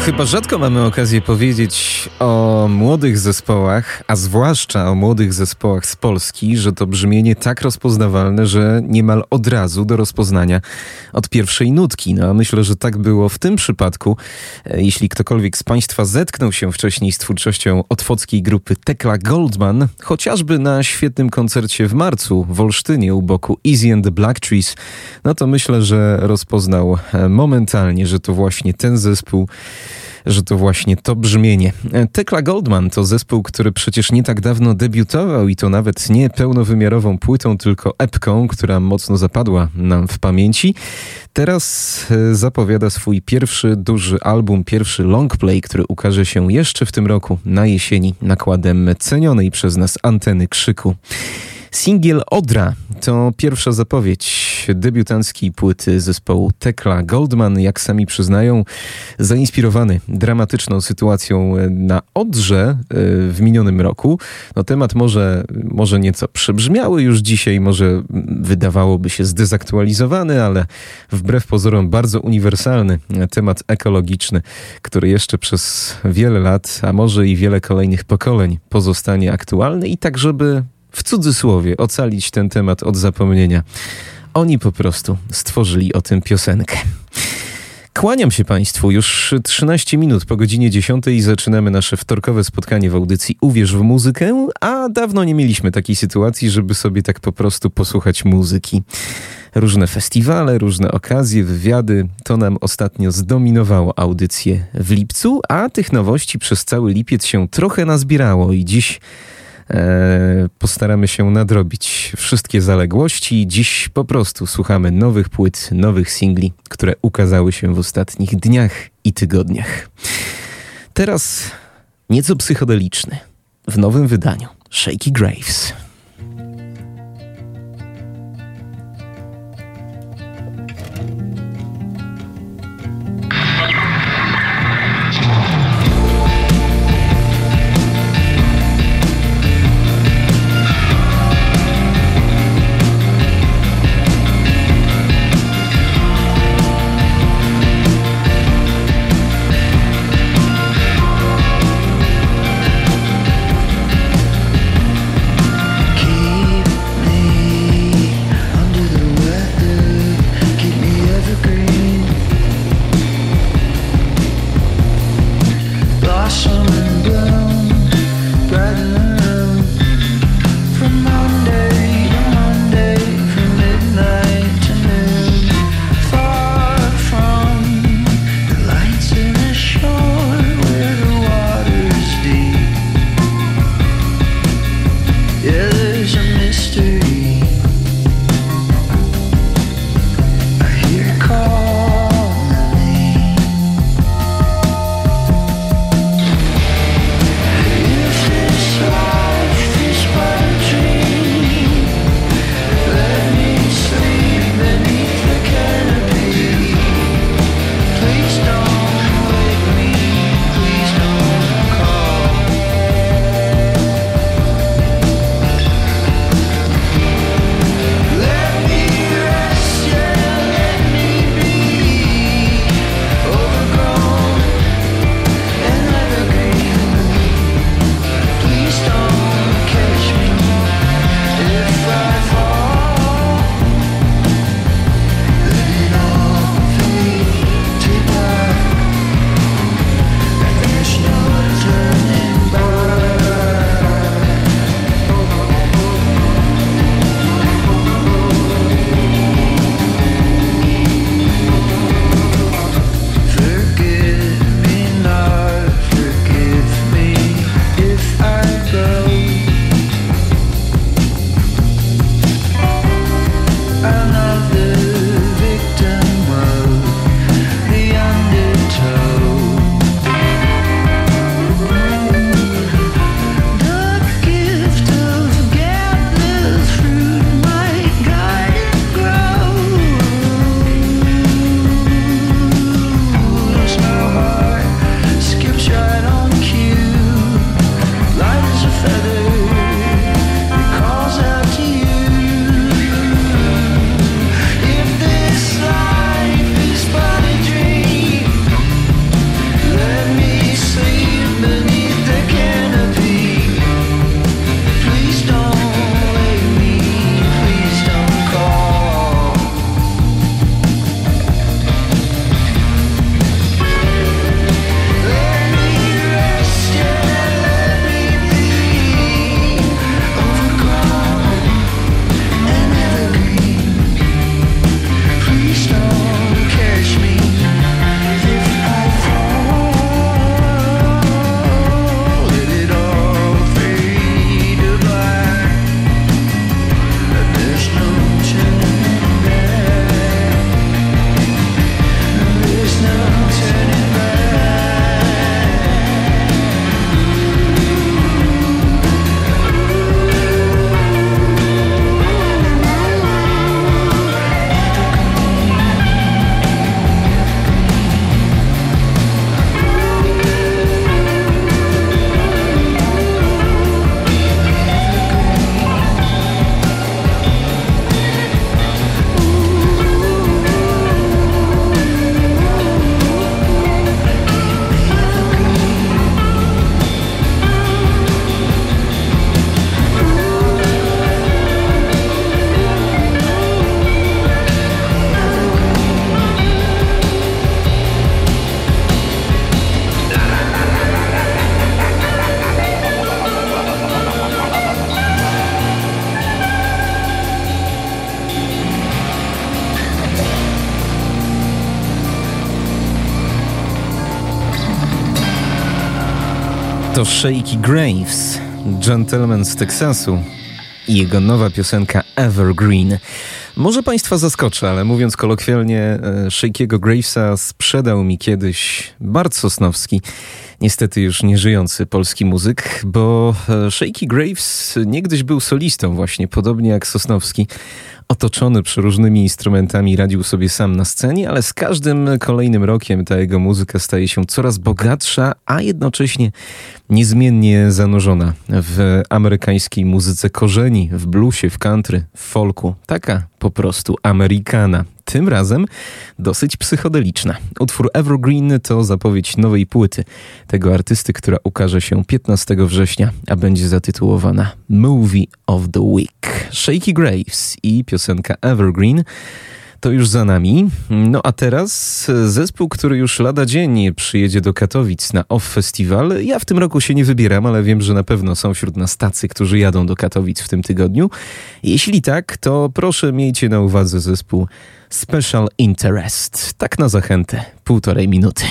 Chyba rzadko mamy okazję powiedzieć o młodych zespołach, a zwłaszcza o młodych zespołach z Polski, że to brzmienie tak rozpoznawalne, że niemal od razu do rozpoznania od pierwszej nutki. No a myślę, że tak było w tym przypadku. E, jeśli ktokolwiek z Państwa zetknął się wcześniej z twórczością otwockiej grupy Tekla Goldman, chociażby na świetnym koncercie w marcu w Olsztynie u boku Easy and the Black Trees, no to myślę, że rozpoznał e, momentalnie, że to właśnie ten zespół że to właśnie to brzmienie. Tekla Goldman to zespół, który przecież nie tak dawno debiutował i to nawet nie pełnowymiarową płytą, tylko epką, która mocno zapadła nam w pamięci. Teraz e, zapowiada swój pierwszy duży album, pierwszy longplay, który ukaże się jeszcze w tym roku na jesieni nakładem cenionej przez nas anteny krzyku. Singiel Odra to pierwsza zapowiedź debiutanckiej płyty zespołu Tekla Goldman, jak sami przyznają, zainspirowany dramatyczną sytuacją na Odrze e, w minionym roku. No temat może, może nieco przebrzmiały już dzisiaj, może wydawałoby się zdezaktualizowany, ale wbrew pozorom bardzo uniwersalny temat ekologiczny, który jeszcze przez wiele lat, a może i wiele kolejnych pokoleń pozostanie aktualny i tak, żeby w cudzysłowie ocalić ten temat od zapomnienia. Oni po prostu stworzyli o tym piosenkę. Kłaniam się Państwu. Już 13 minut po godzinie 10 zaczynamy nasze wtorkowe spotkanie w audycji Uwierz w muzykę, a dawno nie mieliśmy takiej sytuacji, żeby sobie tak po prostu posłuchać muzyki. Różne festiwale, różne okazje, wywiady, to nam ostatnio zdominowało audycję w lipcu, a tych nowości przez cały lipiec się trochę nazbierało i dziś postaramy się nadrobić wszystkie zaległości. Dziś po prostu słuchamy nowych płyt, nowych singli, które ukazały się w ostatnich dniach i tygodniach. Teraz nieco psychodeliczny w nowym wydaniu Shaky Graves. Shaky Graves, gentleman z Teksasu i jego nowa piosenka Evergreen. Może Państwa zaskoczę, ale mówiąc kolokwialnie, e, Shakiego Gravesa sprzedał mi kiedyś Bart Sosnowski, niestety już nieżyjący polski muzyk, bo e, Shaky Graves niegdyś był solistą właśnie, podobnie jak Sosnowski otoczony przeróżnymi instrumentami, radził sobie sam na scenie, ale z każdym kolejnym rokiem ta jego muzyka staje się coraz bogatsza, a jednocześnie niezmiennie zanurzona w amerykańskiej muzyce korzeni, w bluesie, w country, w folku. Taka po prostu Amerykana. Tym razem dosyć psychodeliczna. Utwór Evergreen to zapowiedź nowej płyty tego artysty, która ukaże się 15 września, a będzie zatytułowana Movie of the Week. Shaky Graves i piosenka Evergreen to już za nami. No a teraz zespół, który już lada dzień przyjedzie do Katowic na OFF Festival. Ja w tym roku się nie wybieram, ale wiem, że na pewno są wśród nas tacy, którzy jadą do Katowic w tym tygodniu. Jeśli tak, to proszę miejcie na uwadze zespół Special Interest. Tak na zachętę, półtorej minuty.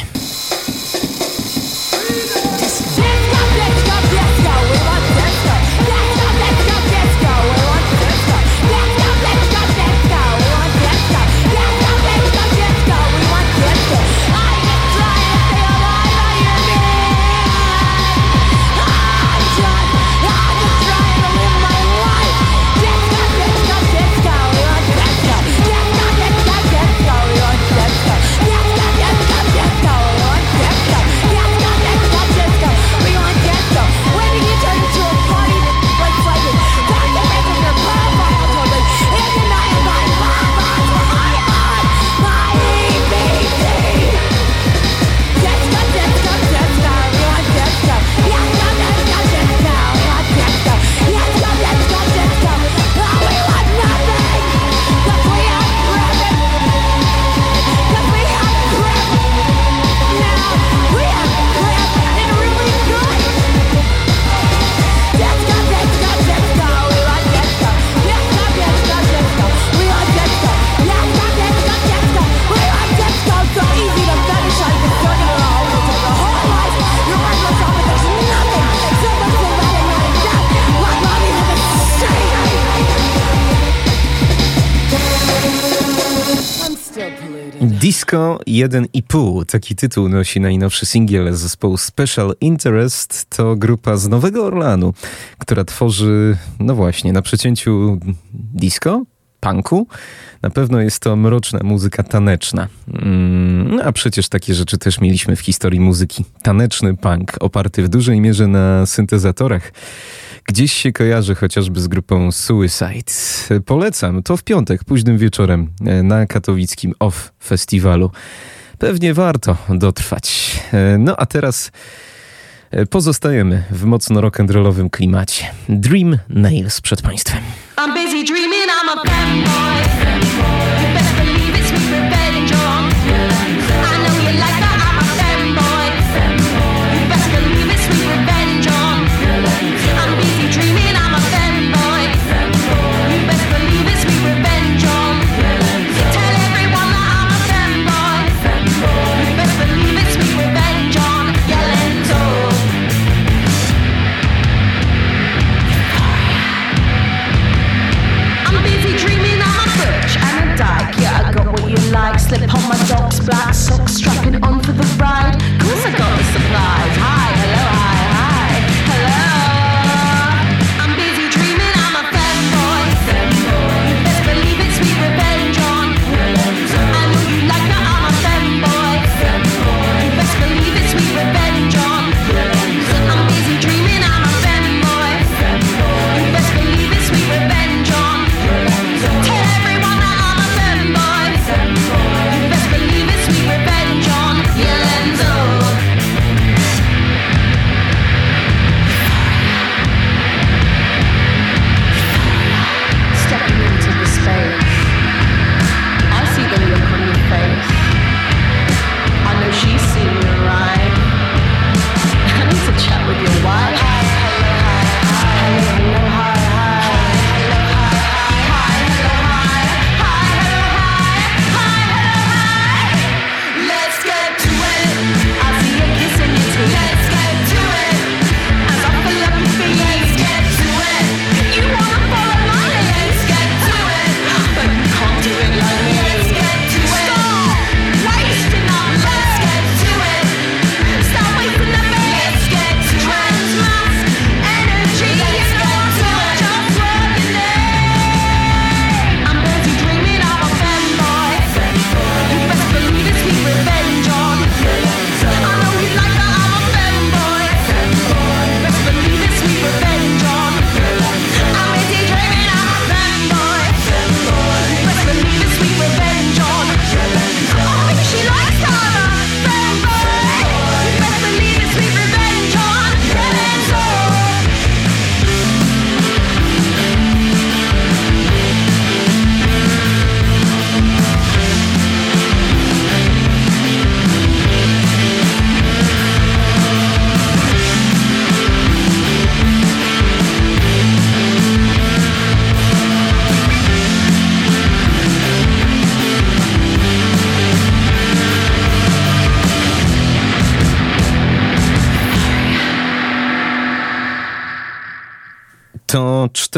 Disco 1,5. Taki tytuł nosi najnowszy singiel zespołu Special Interest. To grupa z Nowego Orlanu, która tworzy, no właśnie, na przecięciu disco, punku. Na pewno jest to mroczna muzyka taneczna. Mm, a przecież takie rzeczy też mieliśmy w historii muzyki. Taneczny punk, oparty w dużej mierze na syntezatorach gdzieś się kojarzy chociażby z grupą Suicide. Polecam, to w piątek, późnym wieczorem e, na katowickim OFF festiwalu. Pewnie warto dotrwać. E, no a teraz e, pozostajemy w mocno rock'n'rollowym klimacie. Dream Nails przed Państwem. I'm busy dreaming, I'm a dreaming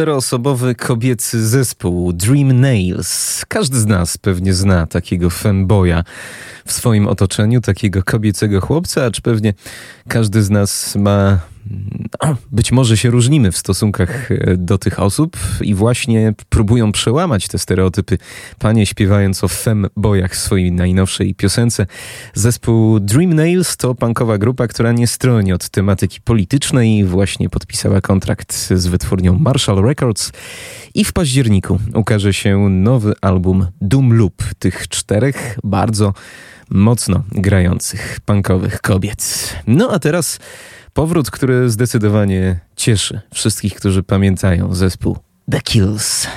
czteroosobowy kobiecy zespół Dream Nails. Każdy z nas pewnie zna takiego fanboya w swoim otoczeniu, takiego kobiecego chłopca, acz pewnie każdy z nas ma być może się różnimy w stosunkach e, do tych osób i właśnie próbują przełamać te stereotypy. Panie śpiewając o fembojach w swojej najnowszej piosence. Zespół Dream Nails to punkowa grupa, która nie stroni od tematyki politycznej. Właśnie podpisała kontrakt z wytwórnią Marshall Records i w październiku ukaże się nowy album Doom Loop tych czterech bardzo mocno grających punkowych kobiet. No a teraz Powrót, który zdecydowanie cieszy wszystkich, którzy pamiętają zespół The Kills.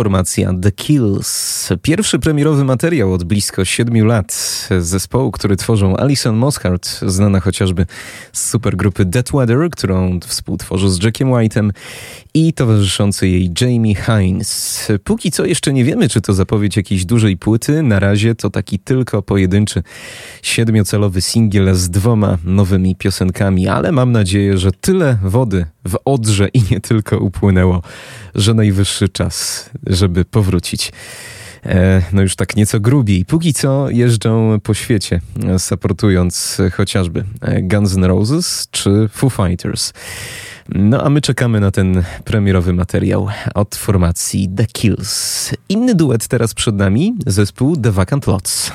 Formacja The Kills. Pierwszy premierowy materiał od blisko siedmiu lat zespołu, który tworzą Alison Mosshart, znana chociażby z supergrupy Dead Weather, którą współtworzy z Jackiem White'em i towarzyszący jej Jamie Hines. Póki co jeszcze nie wiemy, czy to zapowiedź jakiejś dużej płyty. Na razie to taki tylko pojedynczy siedmiocelowy singiel z dwoma nowymi piosenkami, ale mam nadzieję, że tyle wody w Odrze i nie tylko upłynęło, że najwyższy czas, żeby powrócić. E, no już tak nieco grubiej. Póki co jeżdżą po świecie, supportując chociażby Guns N' Roses czy Foo Fighters. No a my czekamy na ten premierowy materiał od formacji The Kills. Inny duet teraz przed nami, zespół The Vacant Lots.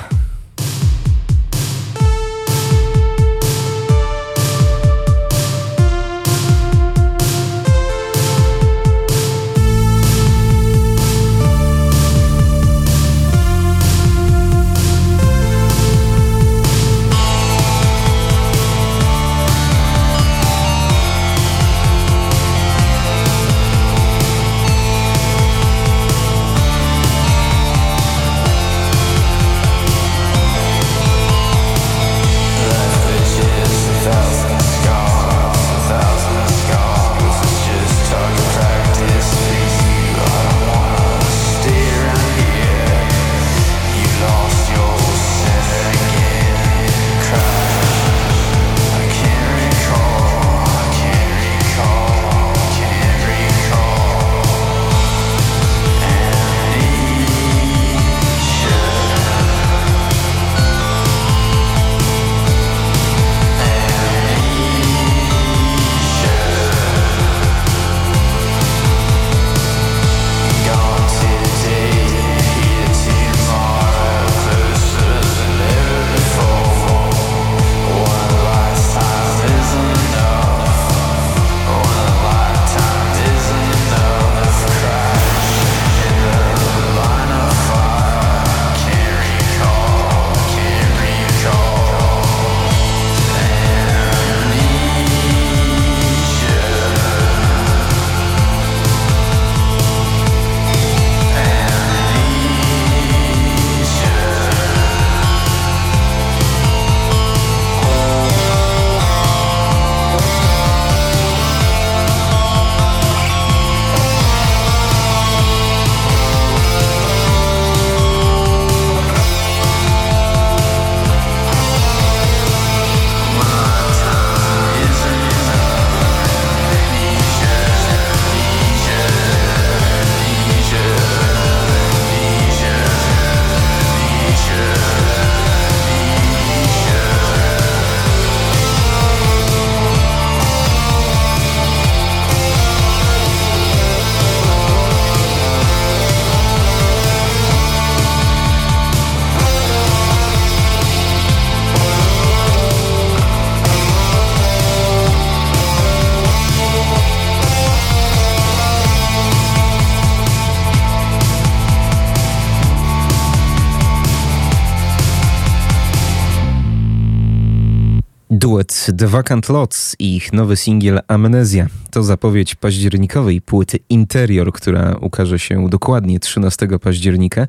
The Vacant Lots i ich nowy singiel Amnezja. To zapowiedź październikowej płyty Interior, która ukaże się dokładnie 13 października.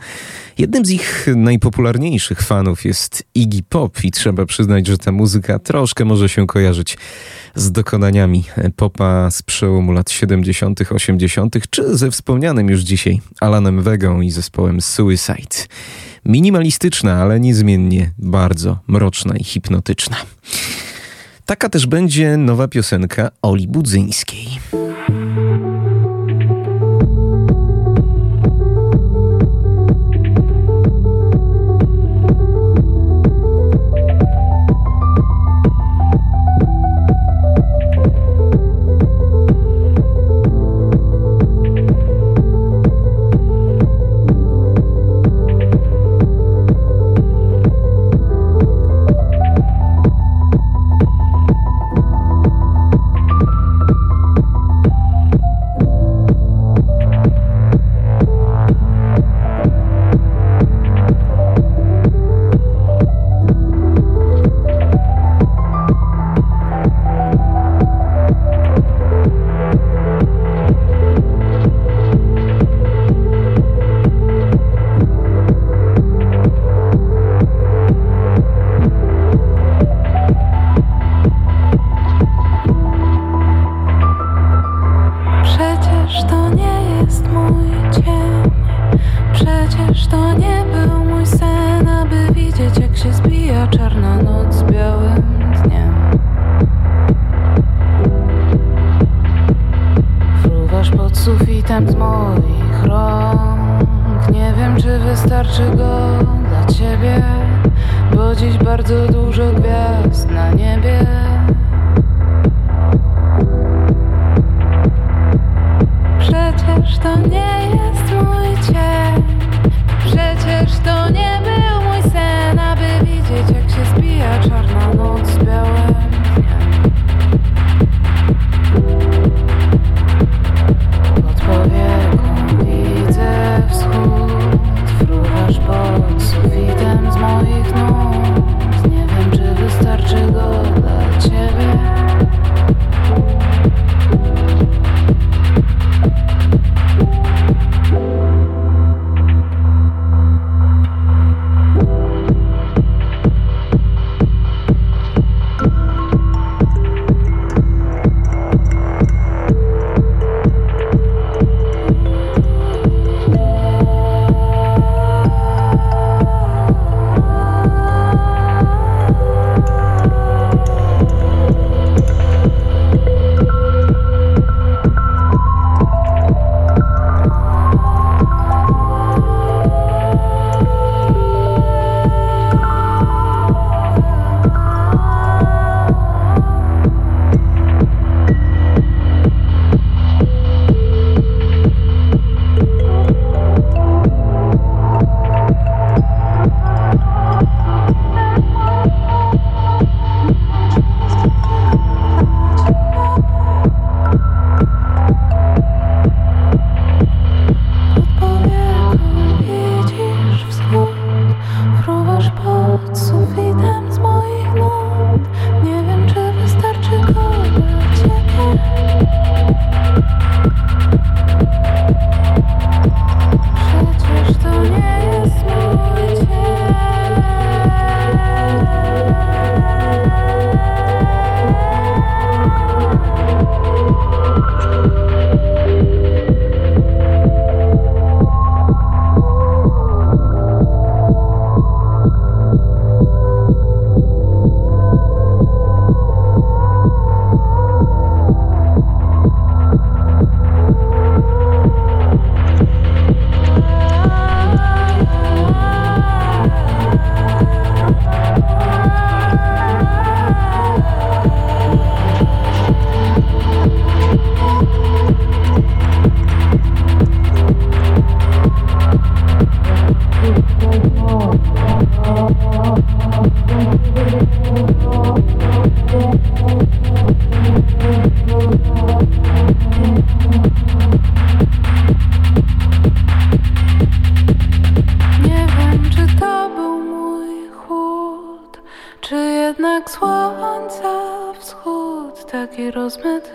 Jednym z ich najpopularniejszych fanów jest Iggy Pop i trzeba przyznać, że ta muzyka troszkę może się kojarzyć z dokonaniami popa z przełomu lat 70., 80., czy ze wspomnianym już dzisiaj Alanem Wegą i zespołem Suicide. Minimalistyczna, ale niezmiennie bardzo mroczna i hipnotyczna. Taka też będzie nowa piosenka Oli Budzyńskiej.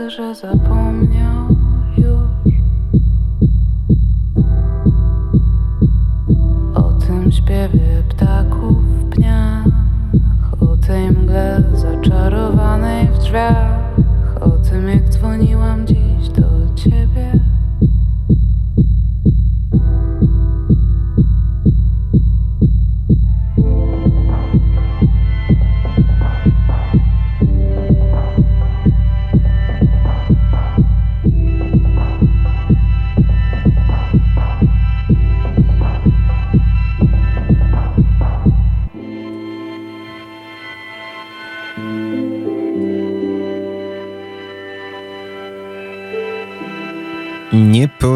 że zapomnę.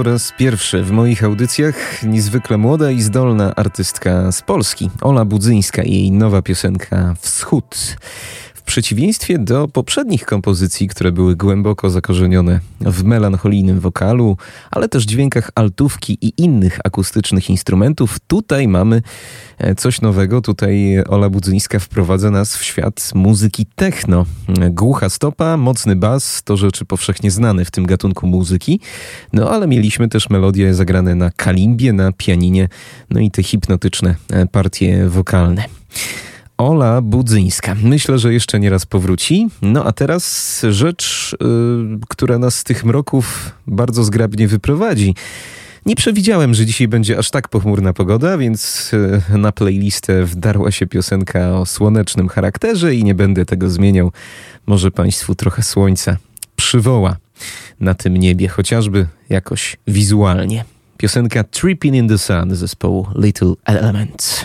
Raz pierwszy w moich audycjach niezwykle młoda i zdolna artystka z Polski, Ola Budzyńska i jej nowa piosenka Wschód. Przeciwieństwie do poprzednich kompozycji, które były głęboko zakorzenione w melancholijnym wokalu, ale też dźwiękach altówki i innych akustycznych instrumentów, tutaj mamy e, coś nowego. Tutaj Ola Budzyńska wprowadza nas w świat muzyki techno. Głucha stopa, mocny bas to rzeczy powszechnie znane w tym gatunku muzyki. No ale mieliśmy też melodie zagrane na kalimbie, na pianinie, no i te hipnotyczne e, partie wokalne. Ola Budzyńska. Myślę, że jeszcze nie raz powróci. No a teraz rzecz, yy, która nas z tych mroków bardzo zgrabnie wyprowadzi. Nie przewidziałem, że dzisiaj będzie aż tak pochmurna pogoda, więc e, na playlistę wdarła się piosenka o słonecznym charakterze i nie będę tego zmieniał. Może Państwu trochę słońca przywoła na tym niebie, chociażby jakoś wizualnie. Piosenka Tripping in the Sun zespołu Little Elements.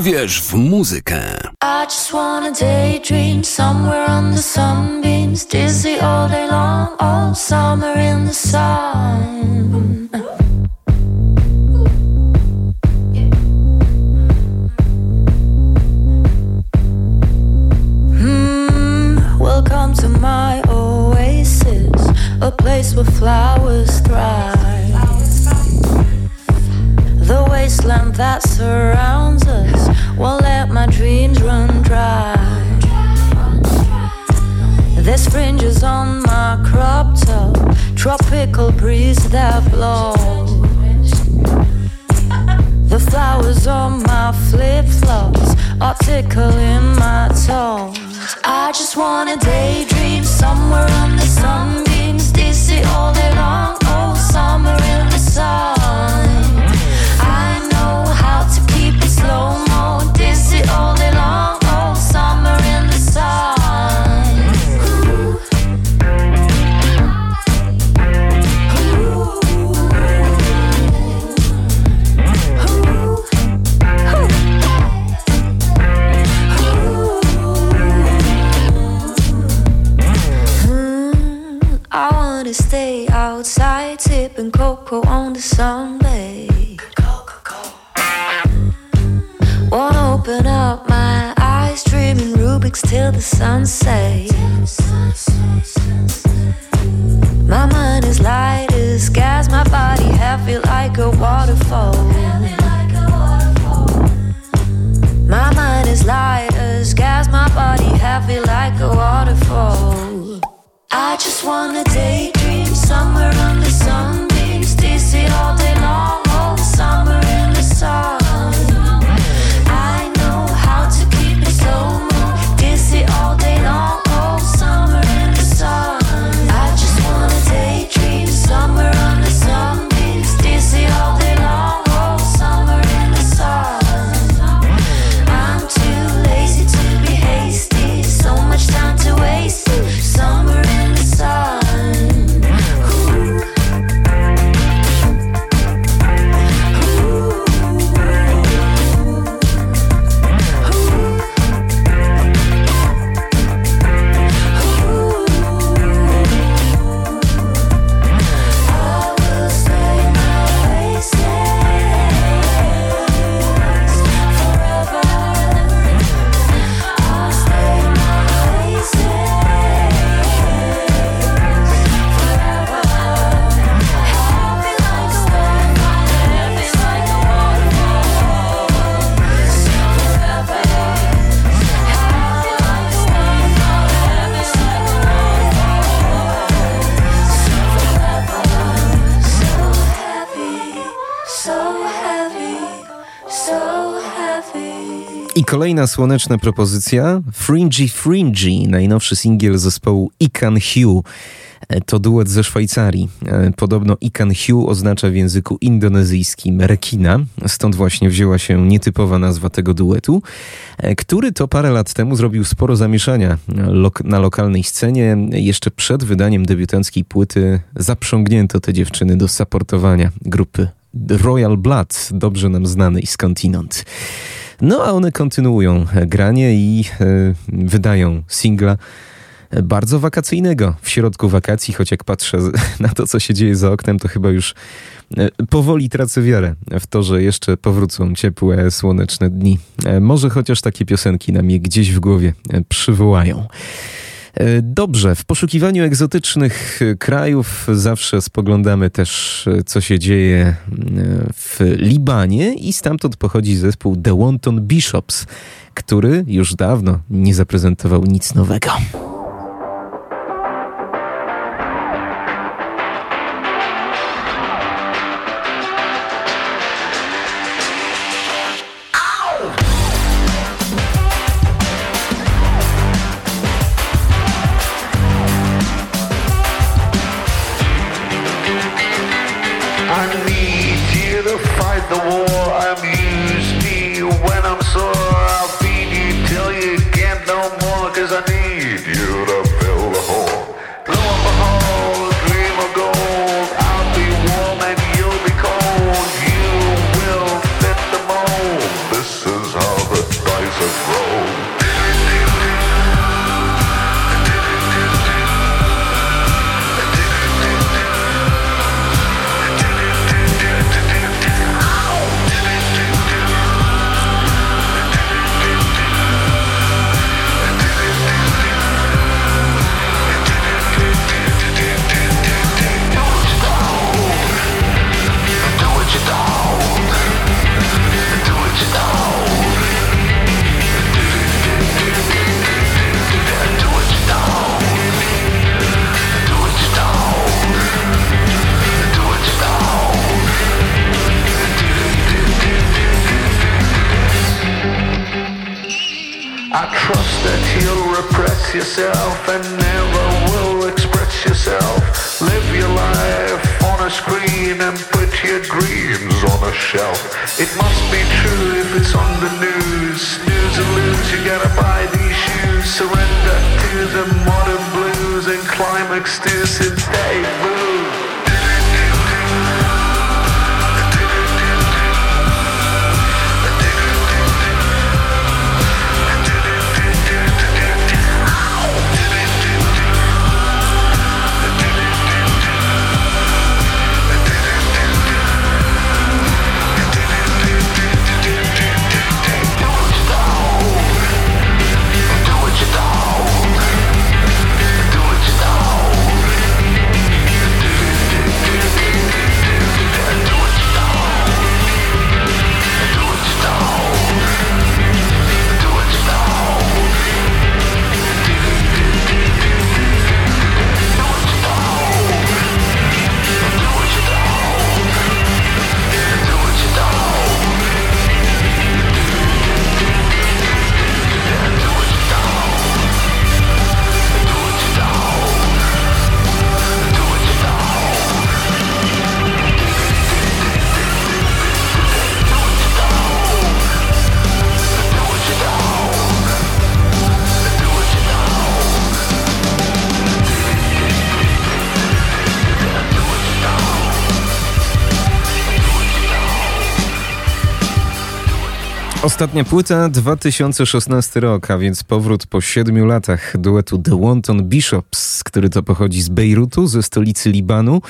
Uwierz w muzykę. I just wanna daydream somewhere under sunbeams Dizzy all day long, all summer in the sun Kolejna słoneczna propozycja Fringy Fringy, najnowszy singiel zespołu Ikan Hugh. E, to duet ze Szwajcarii. E, podobno Ikan Hugh oznacza w języku indonezyjskim rekina, stąd właśnie wzięła się nietypowa nazwa tego duetu, e, który to parę lat temu zrobił sporo zamieszania na lokalnej scenie. Jeszcze przed wydaniem debiutanckiej płyty zaprzągnięto te dziewczyny do supportowania grupy Royal Blood, dobrze nam znanej skądinąd. No a one kontynuują granie i e, wydają singla bardzo wakacyjnego w środku wakacji, choć jak patrzę na to, co się dzieje za oknem, to chyba już e, powoli tracę wiarę w to, że jeszcze powrócą ciepłe, słoneczne dni. E, może chociaż takie piosenki na mnie gdzieś w głowie przywołają. E, dobrze, w poszukiwaniu egzotycznych e, krajów zawsze spoglądamy też, e, co się dzieje w Libanie i stamtąd pochodzi zespół The Wanton Bishops, który już dawno nie zaprezentował nic nowego. Ostatnia płyta 2016 rok, a więc powrót po siedmiu latach duetu The Wanton Bishops, który to pochodzi z Bejrutu, ze stolicy Libanu.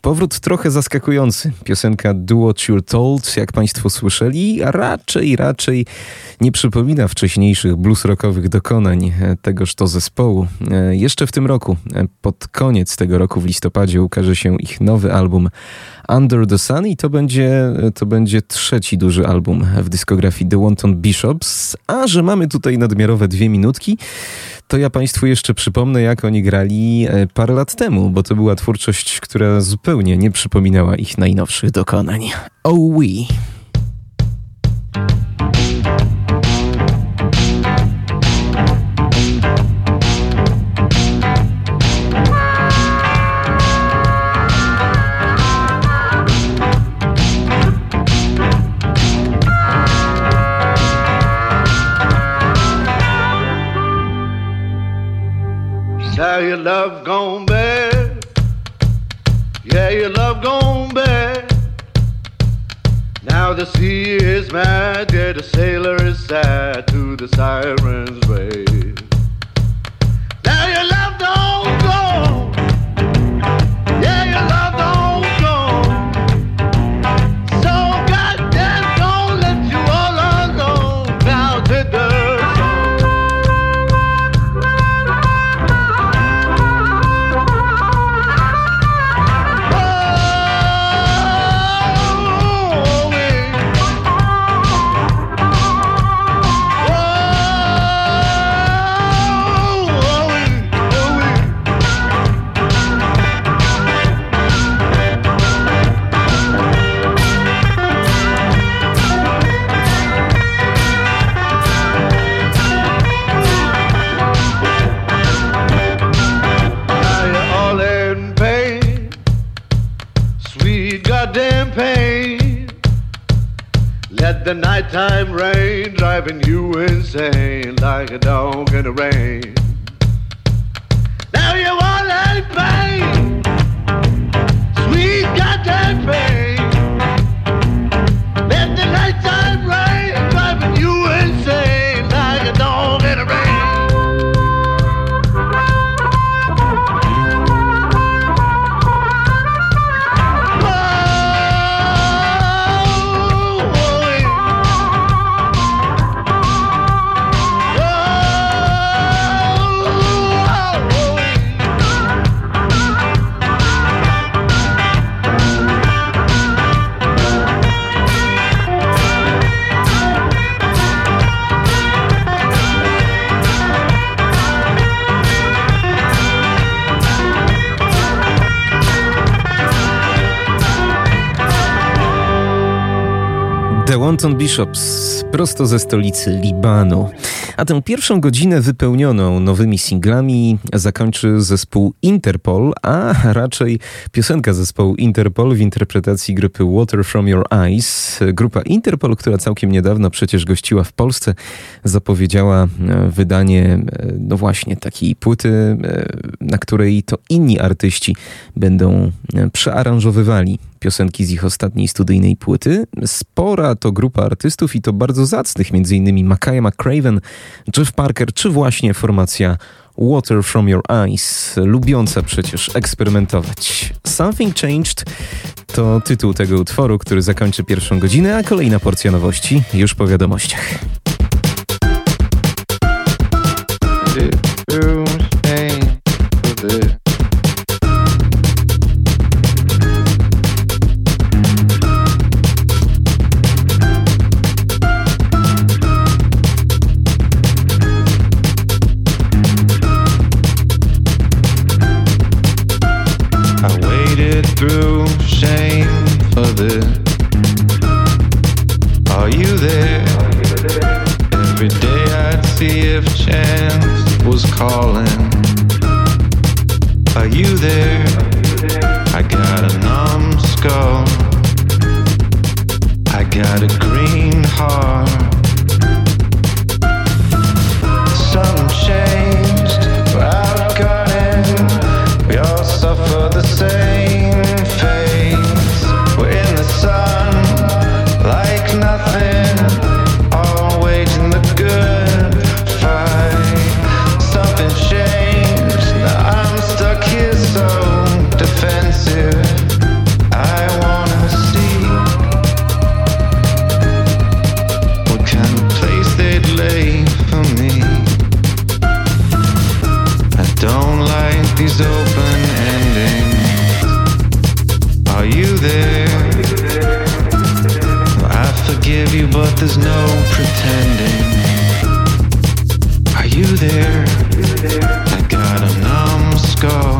Powrót trochę zaskakujący. Piosenka Do What You're Told, jak Państwo słyszeli, a raczej, raczej nie przypomina wcześniejszych blues rockowych dokonań tegoż to zespołu. E, jeszcze w tym roku, e, pod koniec tego roku w listopadzie ukaże się ich nowy album Under the Sun i to będzie, to będzie trzeci duży album w dyskografii The Wanton Bishops, a że mamy tutaj nadmiarowe dwie minutki, to ja Państwu jeszcze przypomnę, jak oni grali e, parę lat temu, bo to była twórczość, która zupełnie nie przypominała ich najnowszych dokonań. Oh we. Now your love gone bad. Yeah, your love gone bad. Now the sea is mad, yeah, the sailor is sad to the siren's rave. Now your love don't. Let the nighttime rain driving you insane like a dog in the rain. Now you're all pain, Wanton Bishops, prosto ze stolicy Libanu. A tę pierwszą godzinę wypełnioną nowymi singlami zakończy zespół Interpol, a raczej piosenka zespołu Interpol w interpretacji grupy Water From Your Eyes. Grupa Interpol, która całkiem niedawno przecież gościła w Polsce, zapowiedziała e, wydanie, e, no właśnie, takiej płyty, e, na której to inni artyści będą przearanżowywali piosenki z ich ostatniej studyjnej płyty. Spora to grupa artystów i to bardzo zacnych, m.in. Makaya McCraven, Jeff Parker, czy właśnie formacja Water From Your Eyes, lubiąca przecież eksperymentować. Something Changed to tytuł tego utworu, który zakończy pierwszą godzinę, a kolejna porcja nowości już po wiadomościach. Calling. Are you there? I got a numb skull. I got a green heart. there's no pretending. Are you there? I got a numb, skull.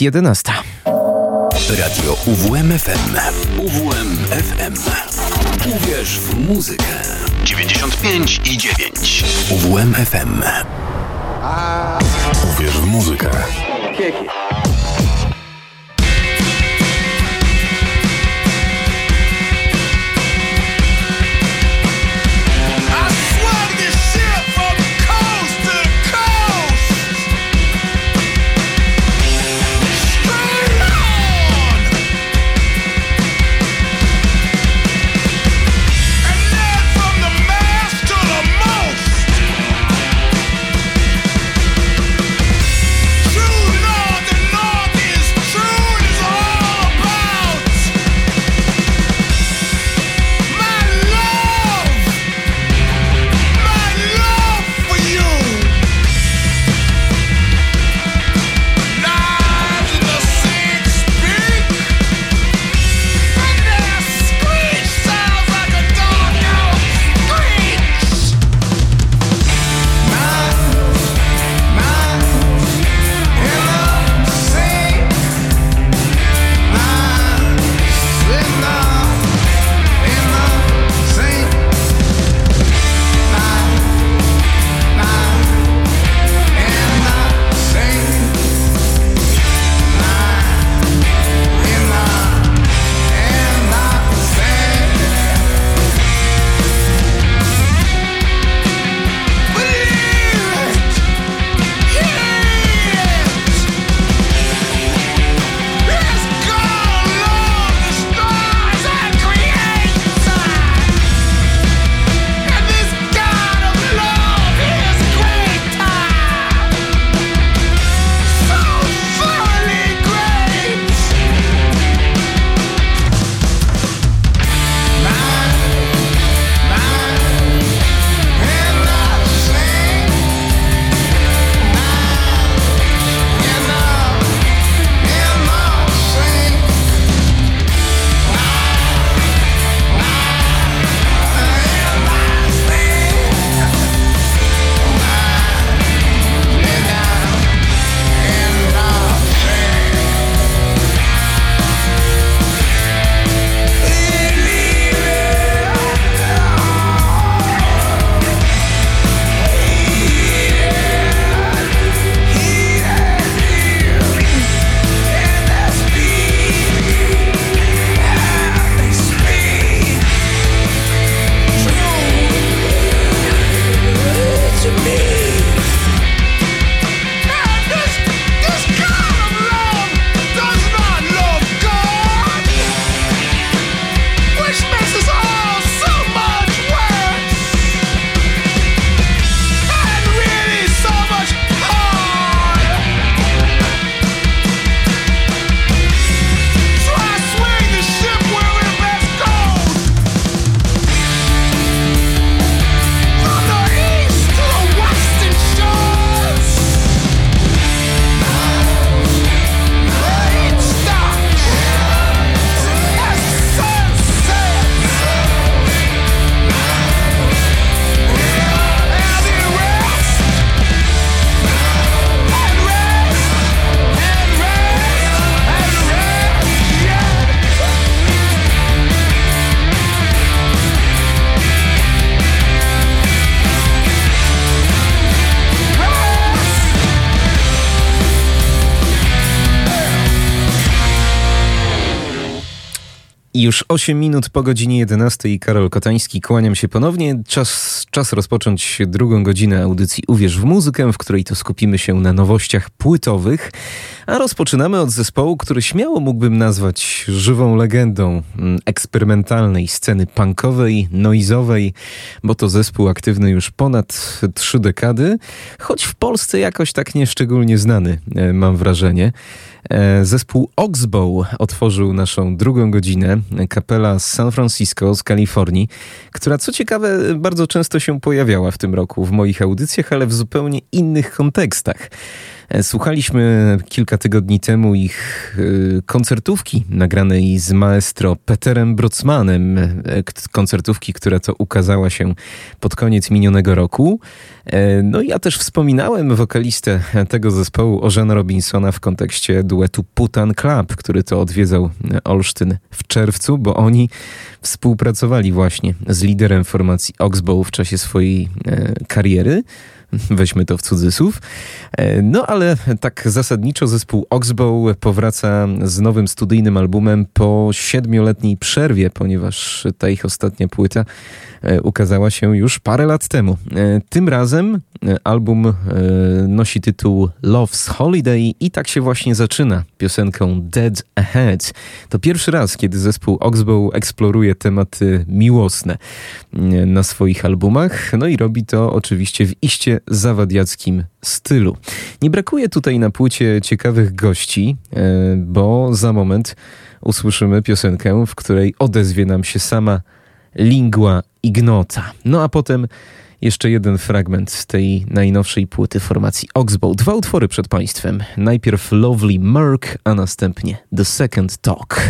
jest 11. Radio UWMFM. UWMFM. Uwierz w muzykę. 95 i 9. UWMFM. Uwierz w muzykę. Kieki. Już 8 minut po godzinie 11 i Karol Kotański, kłaniam się ponownie. Czas, czas rozpocząć drugą godzinę audycji Uwierz w muzykę, w której to skupimy się na nowościach płytowych. A rozpoczynamy od zespołu, który śmiało mógłbym nazwać żywą legendą mm, eksperymentalnej sceny punkowej, noizowej, bo to zespół aktywny już ponad trzy dekady, choć w Polsce jakoś tak nieszczególnie znany, e, mam wrażenie. E, Zespół Oxbow otworzył naszą drugą godzinę. Kapela z San Francisco, z Kalifornii, która co ciekawe bardzo często się pojawiała w tym roku w moich audycjach, ale w zupełnie innych kontekstach. Słuchaliśmy kilka tygodni temu ich e, koncertówki nagranej z maestro Peterem Brocmanem. k- Koncertówki, która to ukazała się pod koniec minionego roku. E, No i ja też wspominałem wokalistę tego zespołu Ożena Robinsona w kontekście duetu Putan Club, który to odwiedzał e, Olsztyn w czerwcu, bo oni współpracowali właśnie z liderem formacji Oxbow w czasie swojej e, kariery. Weźmy to w cudzysłów. E, No ale tak zasadniczo zespół Oxbow powraca z nowym studyjnym albumem po siedmioletniej przerwie, ponieważ ta ich ostatnia płyta e, ukazała się już parę lat temu. E, Tym razem album nosi tytuł Love's Holiday i tak się właśnie zaczyna piosenką Dead Ahead. To pierwszy raz, kiedy zespół Oxbow eksploruje tematy miłosne na swoich albumach, no i robi to oczywiście w iście zawadiackim stylu. Nie brakuje tutaj na płycie ciekawych gości, e, bo za moment usłyszymy piosenkę, w której odezwie nam się sama lingua ignota. No a potem jeszcze jeden fragment z tej najnowszej płyty formacji Oxbow. Dwa utwory przed Państwem. Najpierw Lovely Merc, a następnie The Second Talk.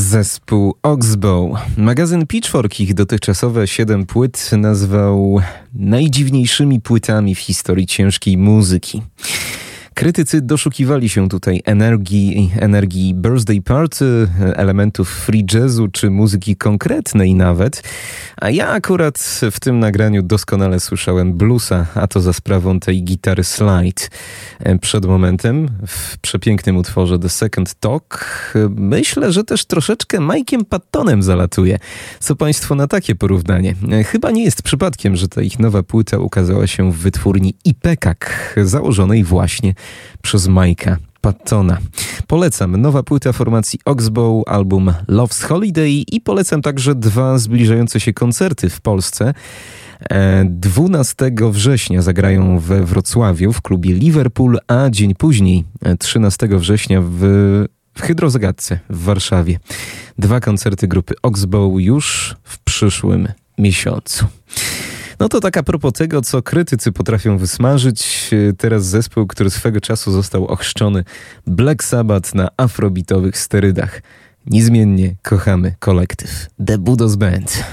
Zespół Oxbow. Magazyn Pitchfork ich dotychczasowe siedem płyt nazwał najdziwniejszymi płytami w historii ciężkiej muzyki. Krytycy doszukiwali się tutaj energii, energii birthday party, elementów free jazzu czy muzyki konkretnej nawet. A ja akurat w tym nagraniu doskonale słyszałem bluesa, a to za sprawą tej gitary slide. Przed momentem w przepięknym utworze The Second Talk myślę, że też troszeczkę Mike'iem Pattonem zalatuje. Co Państwo na takie porównanie? Chyba nie jest przypadkiem, że ta ich nowa płyta ukazała się w wytwórni IPEKAK, założonej właśnie przez Majka Pattona. Polecam nowa płyta formacji Oxbow, album Love's Holiday i polecam także dwa zbliżające się koncerty w Polsce. 12 e, września zagrają we Wrocławiu w klubie Liverpool, a dzień później, 13 e, września w, w Hydrozagadce w Warszawie. Dwa koncerty grupy Oxbow już w przyszłym miesiącu. No to tak a propos tego, co krytycy potrafią wysmażyć. Teraz zespół, który swego czasu został ochrzczony Black Sabbath na afrobitowych sterydach. Niezmiennie kochamy kolektyw The Budos Band.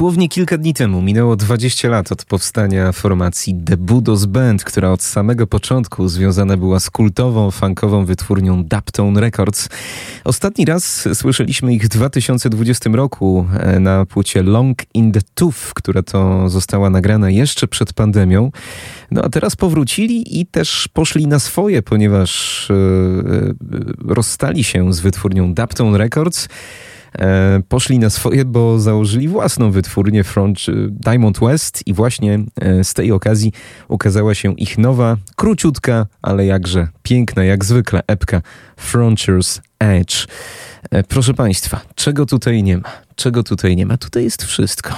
Dosłownie kilka dni temu minęło 20 lat od powstania formacji The Budos Band, która od samego początku związana była z kultową funkową wytwórnią Daptone Records. Ostatni raz słyszeliśmy ich w 2020 roku e, na płycie Long in the Tooth, która to została nagrana jeszcze przed pandemią. No a teraz powrócili i też poszli na swoje, ponieważ yy, rozstali się z wytwórnią Daptone Records. E, poszli na swoje, bo założyli własną wytwórnię Front e, Diamond West i właśnie e, z tej okazji ukazała się ich nowa, króciutka, ale jakże piękna, jak zwykle epka Frontiers Edge. Proszę Państwa, czego tutaj nie ma? Czego tutaj nie ma? Tutaj jest wszystko.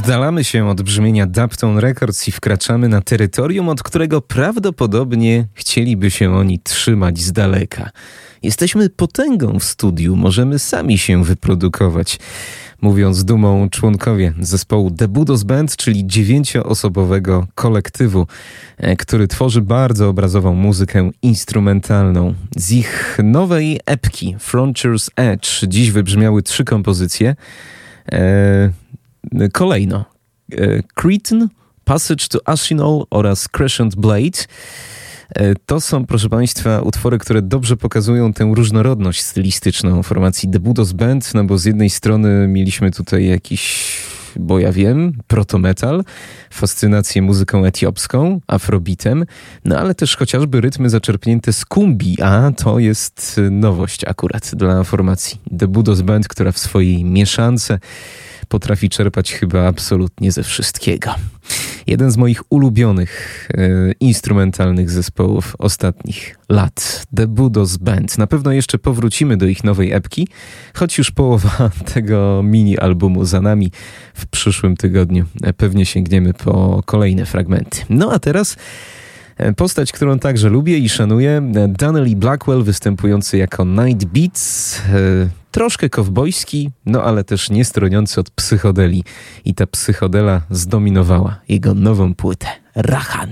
Oddalamy się od brzmienia Daptone Records i wkraczamy na terytorium, od którego prawdopodobnie chcieliby się oni trzymać z daleka. Jesteśmy potęgą w studiu, możemy sami się wyprodukować. Mówiąc dumą członkowie zespołu The Budos Band, czyli dziewięcioosobowego kolektywu, e, który tworzy bardzo obrazową muzykę instrumentalną. Z ich nowej epki Frontiers Edge dziś wybrzmiały trzy kompozycje. E, Kolejno e, Cretan, Passage to Ashinol oraz Crescent Blade. E, to są, proszę Państwa, utwory, które dobrze pokazują tę różnorodność stylistyczną formacji The Budos Band, no bo z jednej strony mieliśmy tutaj jakiś, bo ja wiem, proto-metal, fascynację muzyką etiopską, afrobitem, no ale też chociażby rytmy zaczerpnięte z kumbi, a to jest nowość akurat dla formacji The Budos Band, która w swojej mieszance potrafi czerpać chyba absolutnie ze wszystkiego. Jeden z moich ulubionych e, instrumentalnych zespołów ostatnich lat, The Budos Band. Na pewno jeszcze powrócimy do ich nowej epki, choć już połowa tego mini-albumu za nami. W przyszłym tygodniu pewnie sięgniemy po kolejne fragmenty. No a teraz Postać, którą także lubię i szanuję, Donnelly Blackwell występujący jako Night Beats, troszkę kowbojski, no ale też nie stroniący od psychodeli. I ta psychodela zdominowała jego nową płytę, Rahan.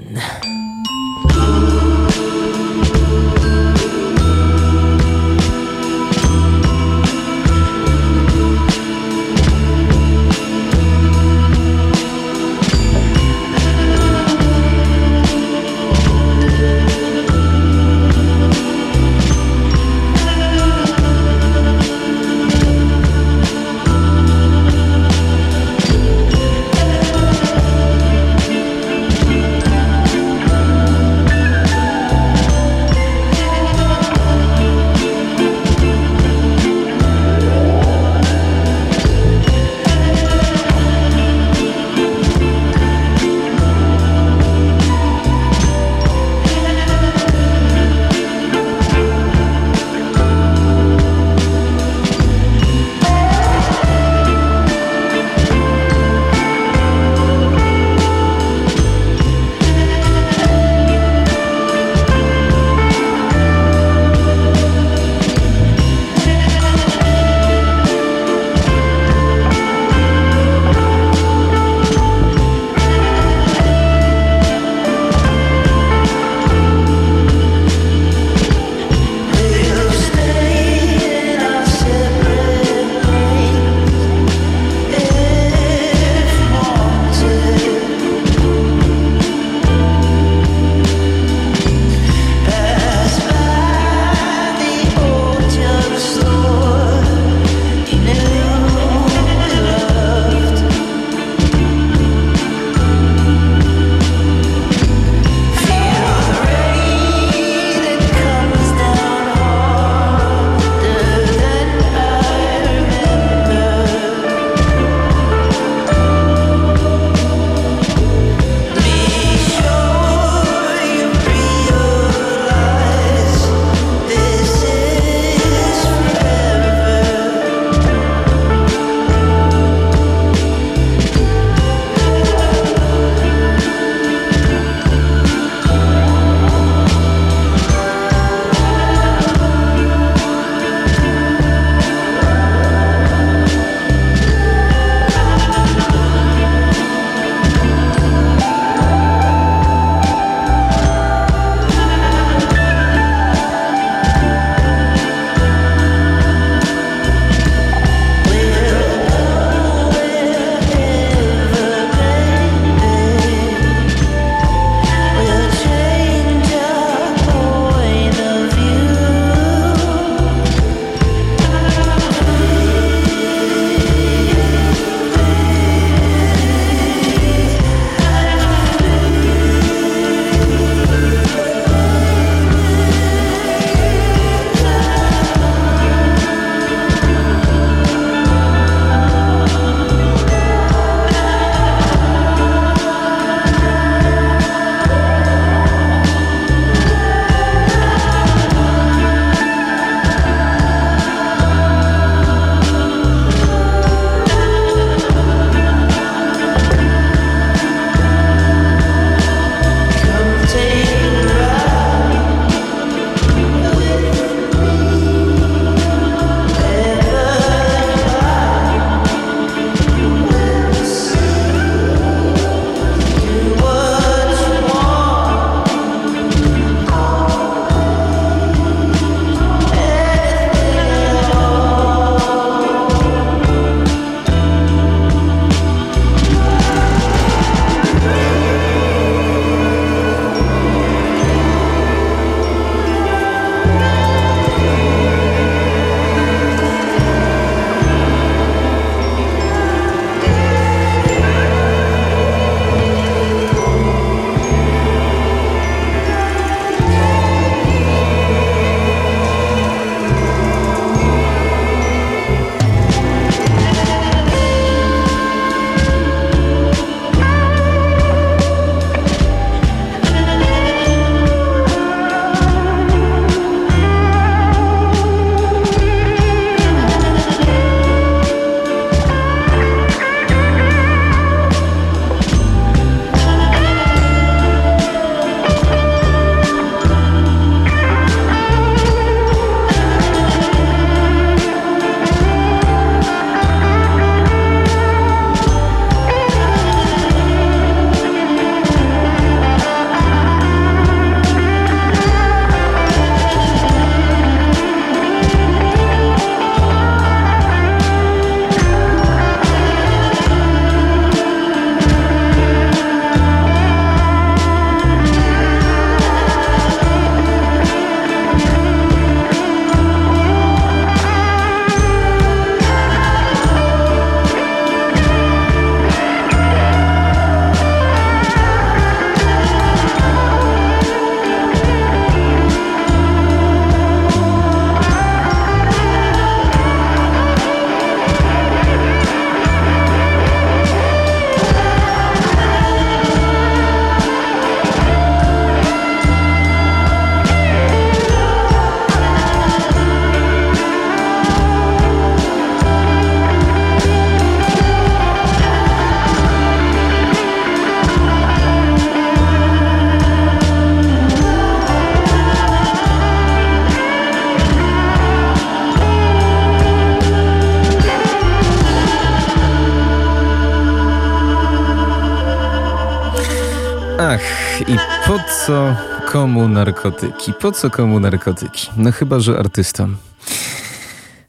Ach, i po co komu narkotyki? Po co komu narkotyki? No chyba, że artystom.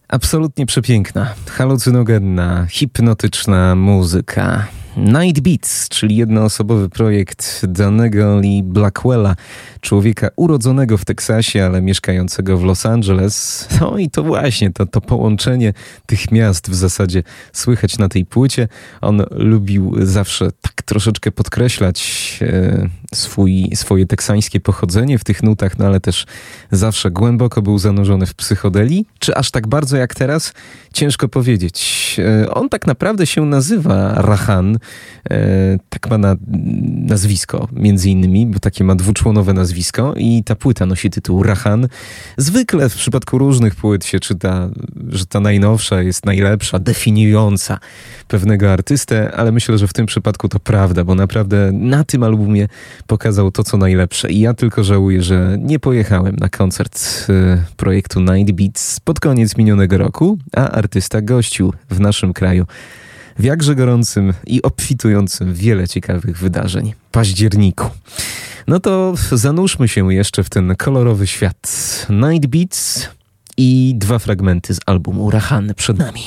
Absolutnie przepiękna, halucynogenna, hipnotyczna muzyka. Night Beats, czyli jednoosobowy projekt danego Lee Blackwella, człowieka urodzonego w Teksasie, ale mieszkającego w Los Angeles. No i to właśnie to, to połączenie tych miast w zasadzie słychać na tej płycie. On lubił zawsze tak troszeczkę podkreślać e, swój, swoje teksańskie pochodzenie w tych nutach, no ale też zawsze głęboko był zanurzony w psychodelii. Czy aż tak bardzo jak teraz? Ciężko powiedzieć. E, on tak naprawdę się nazywa Rahan. E, tak ma na, nazwisko, między innymi, bo takie ma dwuczłonowe nazwisko i ta płyta nosi tytuł Rahan. Zwykle w przypadku różnych płyt się czyta, że ta najnowsza jest najlepsza, definiująca pewnego artystę, ale myślę, że w tym przypadku to prawda, bo naprawdę na tym albumie pokazał to, co najlepsze. I ja tylko żałuję, że nie pojechałem na koncert y, projektu Night Beats pod koniec minionego roku, a artysta gościł w naszym kraju w jakże gorącym i obfitującym wiele ciekawych wydarzeń październiku. No to zanurzmy się jeszcze w ten kolorowy świat. Night Beats i dwa fragmenty z albumu Rahany przed nami.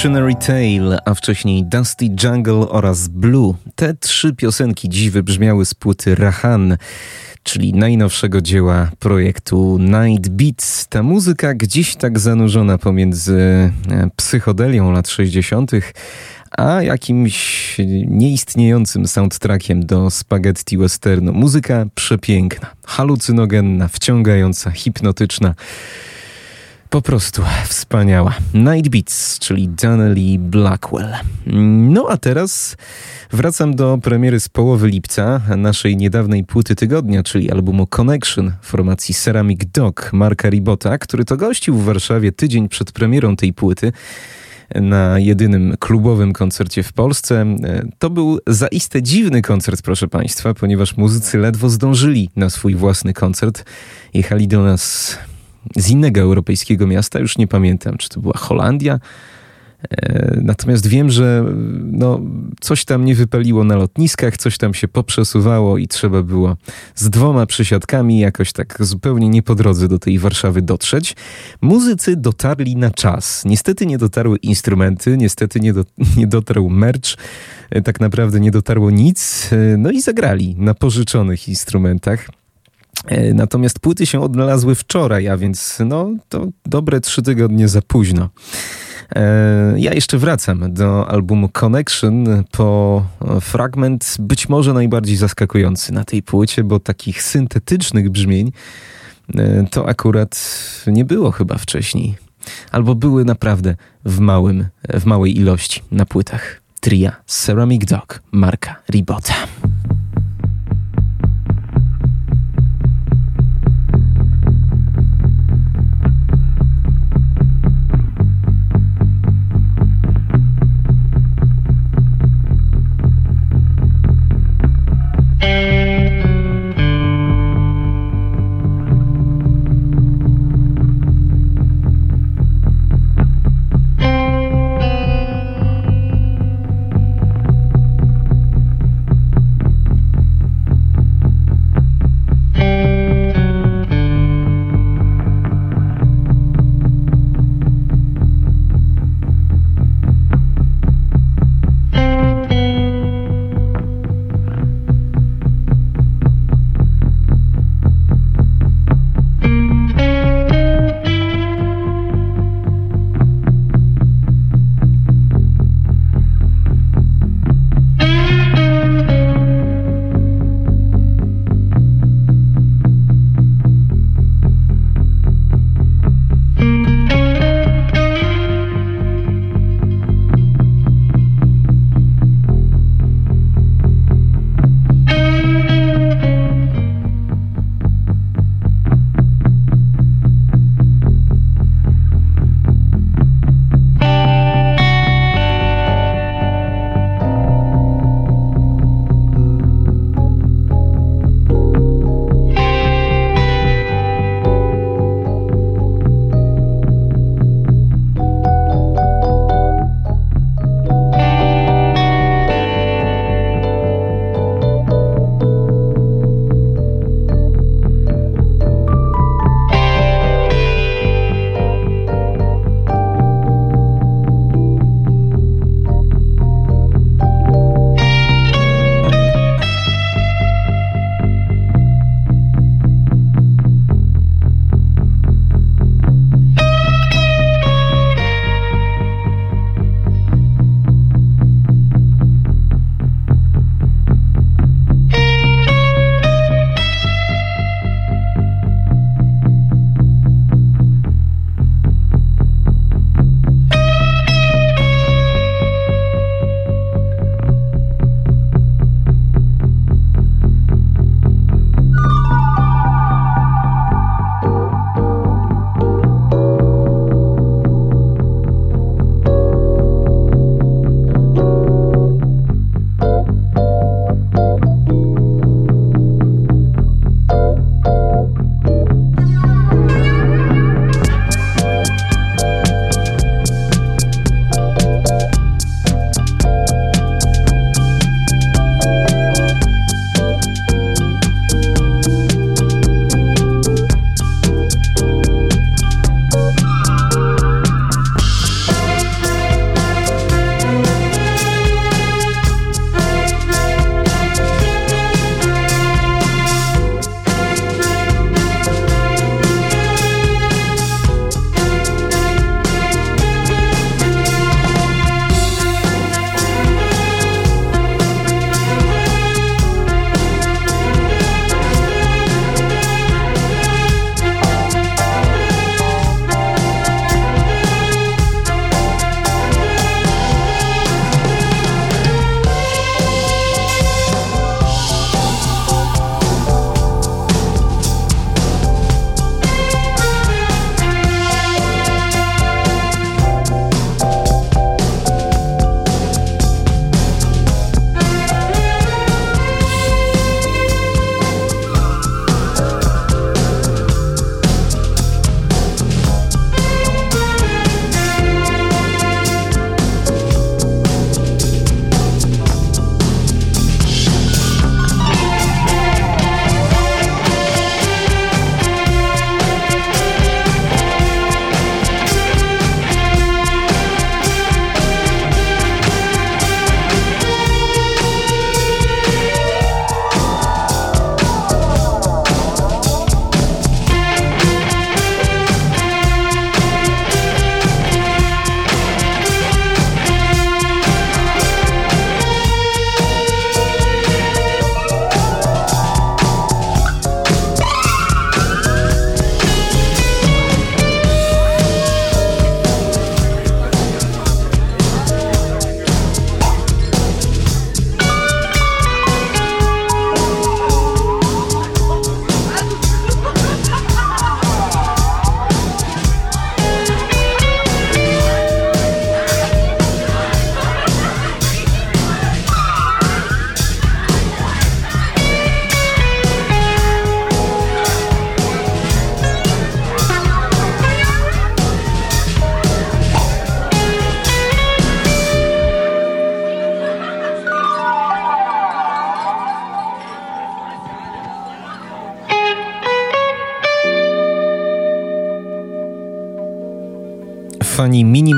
Cautionary Tale, a wcześniej Dusty Jungle oraz Blue. Te trzy piosenki dziś wybrzmiały z płyty Rahan, czyli najnowszego dzieła projektu Night Beats. Ta muzyka gdzieś tak zanurzona pomiędzy e, psychodelią lat 60., a jakimś nieistniejącym soundtrackiem do spaghetti westernu. Muzyka przepiękna, halucynogenna, wciągająca, hipnotyczna. Po prostu wspaniała. Night Beats, czyli Donnelly Blackwell. No a teraz wracam do premiery z połowy lipca naszej niedawnej płyty tygodnia, czyli albumu Connection formacji Ceramic Dog Marka Ribota, który to gościł w Warszawie tydzień przed premierą tej płyty na jedynym klubowym koncercie w Polsce. To był zaiste dziwny koncert, proszę Państwa, ponieważ muzycy ledwo zdążyli na swój własny koncert. Jechali do nas z innego europejskiego miasta, już nie pamiętam, czy to była Holandia. E, natomiast wiem, że no, coś tam nie wypaliło na lotniskach, coś tam się poprzesuwało i trzeba było z dwoma przysiadkami jakoś tak zupełnie nie po drodze do tej Warszawy dotrzeć. Muzycy dotarli na czas. Niestety nie dotarły instrumenty, niestety nie, do, nie dotarł merch, e, tak naprawdę nie dotarło nic. E, no i zagrali na pożyczonych instrumentach. E, natomiast płyty się odnalazły wczoraj, a więc no, to dobre trzy tygodnie za późno. E, ja jeszcze wracam do albumu Connection po fragment być może najbardziej zaskakujący na tej płycie, bo takich syntetycznych brzmień e, to akurat nie było chyba wcześniej. Albo były naprawdę w, małym, w małej ilości na płytach. Tria Ceramic Dog Marka Ribota.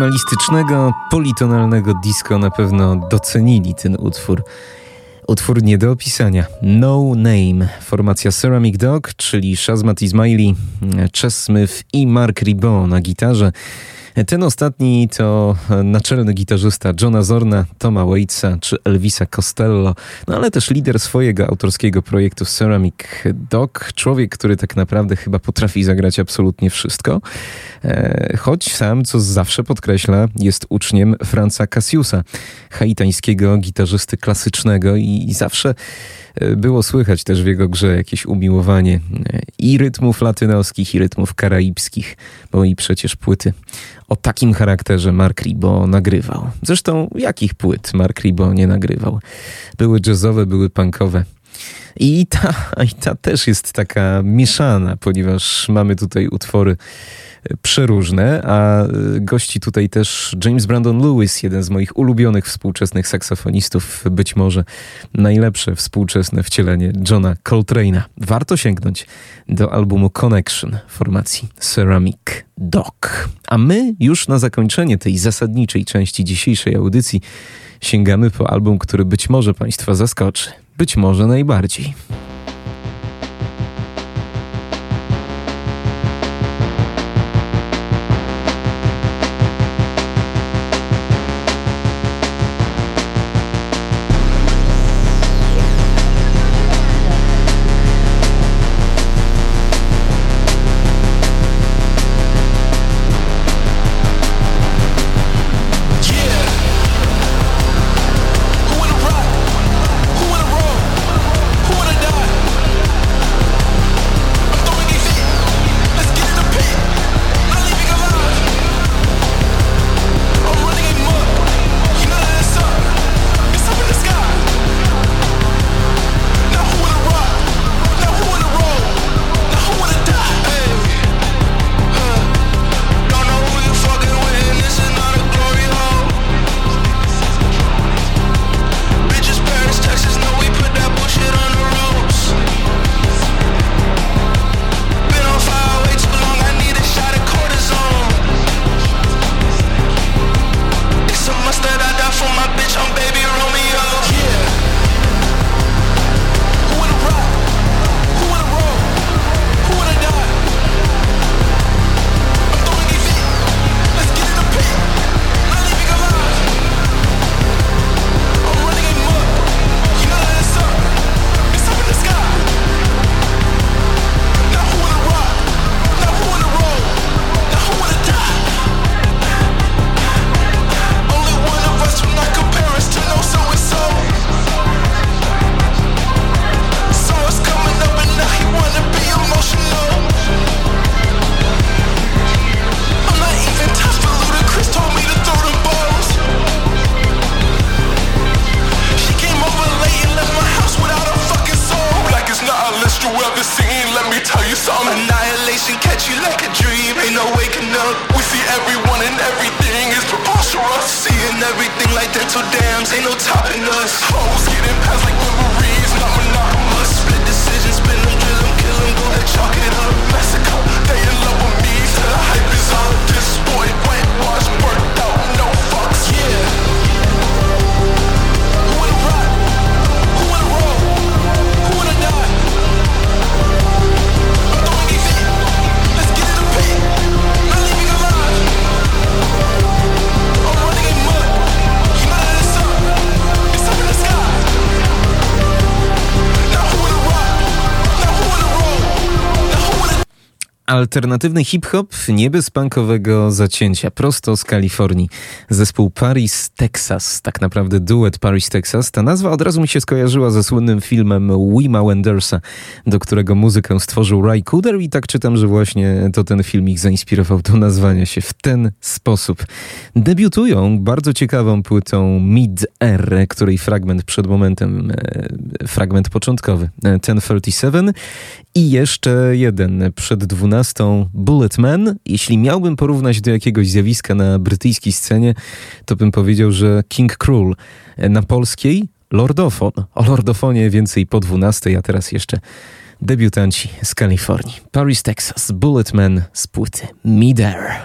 Minimalistycznego, politonalnego disco na pewno docenili ten utwór. Utwór nie do opisania. No Name. Formacja Ceramic Dog, czyli Shazmat Ismaili, Chess Smith i Mark Ribon na gitarze. Ten ostatni to naczelny gitarzysta Johna Zorna, Toma Waitsa czy Elvisa Costello, no ale też lider swojego autorskiego projektu Ceramic Dog, człowiek, który tak naprawdę chyba potrafi zagrać absolutnie wszystko, e, choć sam, co zawsze podkreśla, jest uczniem Franza Cassiusa, haitańskiego gitarzysty klasycznego i zawsze e, było słychać też w jego grze jakieś umiłowanie e, i rytmów latynoskich, i rytmów karaibskich, bo i przecież płyty o takim charakterze Mark Ribot nagrywał. Zresztą jakich płyt Mark Ribot nie nagrywał? Były jazzowe, były punkowe. I ta, I ta też jest taka mieszana, ponieważ mamy tutaj utwory przeróżne, a y, gości tutaj też James Brandon Lewis, jeden z moich ulubionych współczesnych saksofonistów, być może najlepsze współczesne wcielenie Johna Coltrane'a. Warto sięgnąć do albumu Connection formacji Ceramic Dog. A my już na zakończenie tej zasadniczej części dzisiejszej audycji sięgamy po album, który być może Państwa zaskoczy. Być może najbardziej. Energy. Alternatywny hip-hop nie zacięcia, prosto z Kalifornii. Zespół Paris, Texas, tak naprawdę duet Paris, Texas. Ta nazwa od razu mi się skojarzyła ze słynnym filmem Wima Wendersa, do którego muzykę stworzył Ray Cooder i tak czytam, że właśnie to ten film ich zainspirował do nazwania się w ten sposób. Debiutują bardzo ciekawą płytą Mid-Air, której fragment przed momentem, e, fragment początkowy, 1037 e, i jeszcze jeden przed 12 Bulletman. Jeśli miałbym porównać do jakiegoś zjawiska na brytyjskiej scenie, to bym powiedział, że King Król na polskiej Lordofon. O Lordofonie więcej po 12, a teraz jeszcze debiutanci z Kalifornii. Paris, Texas, Bulletman z płyty Midair.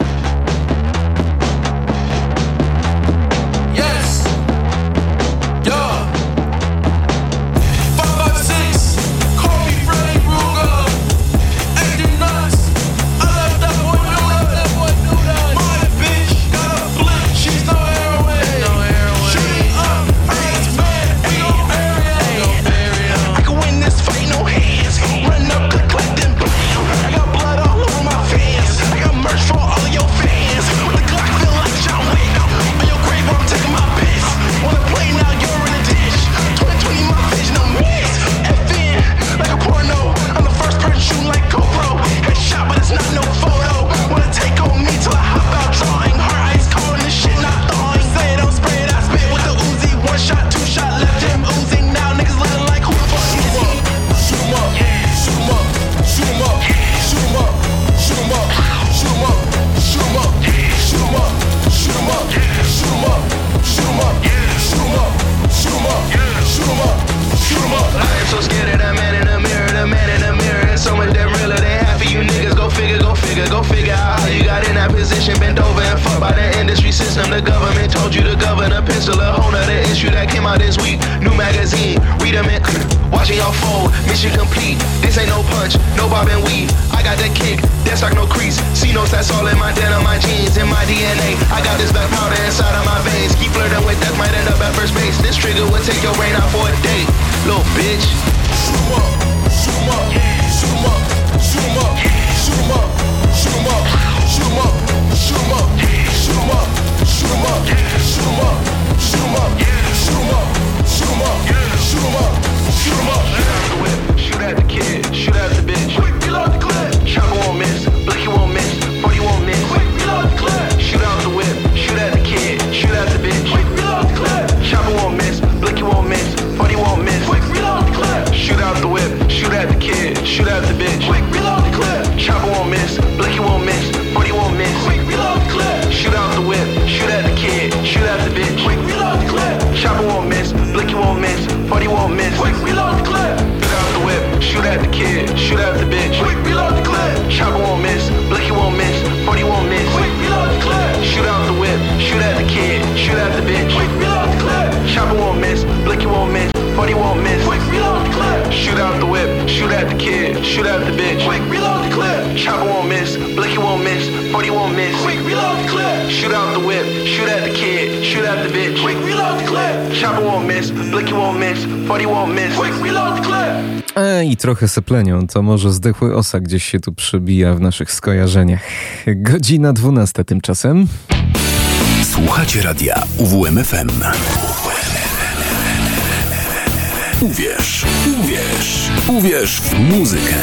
zasyplenią, to może zdechły osa gdzieś się tu przebija w naszych skojarzeniach. Godzina 12 tymczasem. Słuchacie radia UWMFM. Uwierz, uwierz, uwierz w muzykę.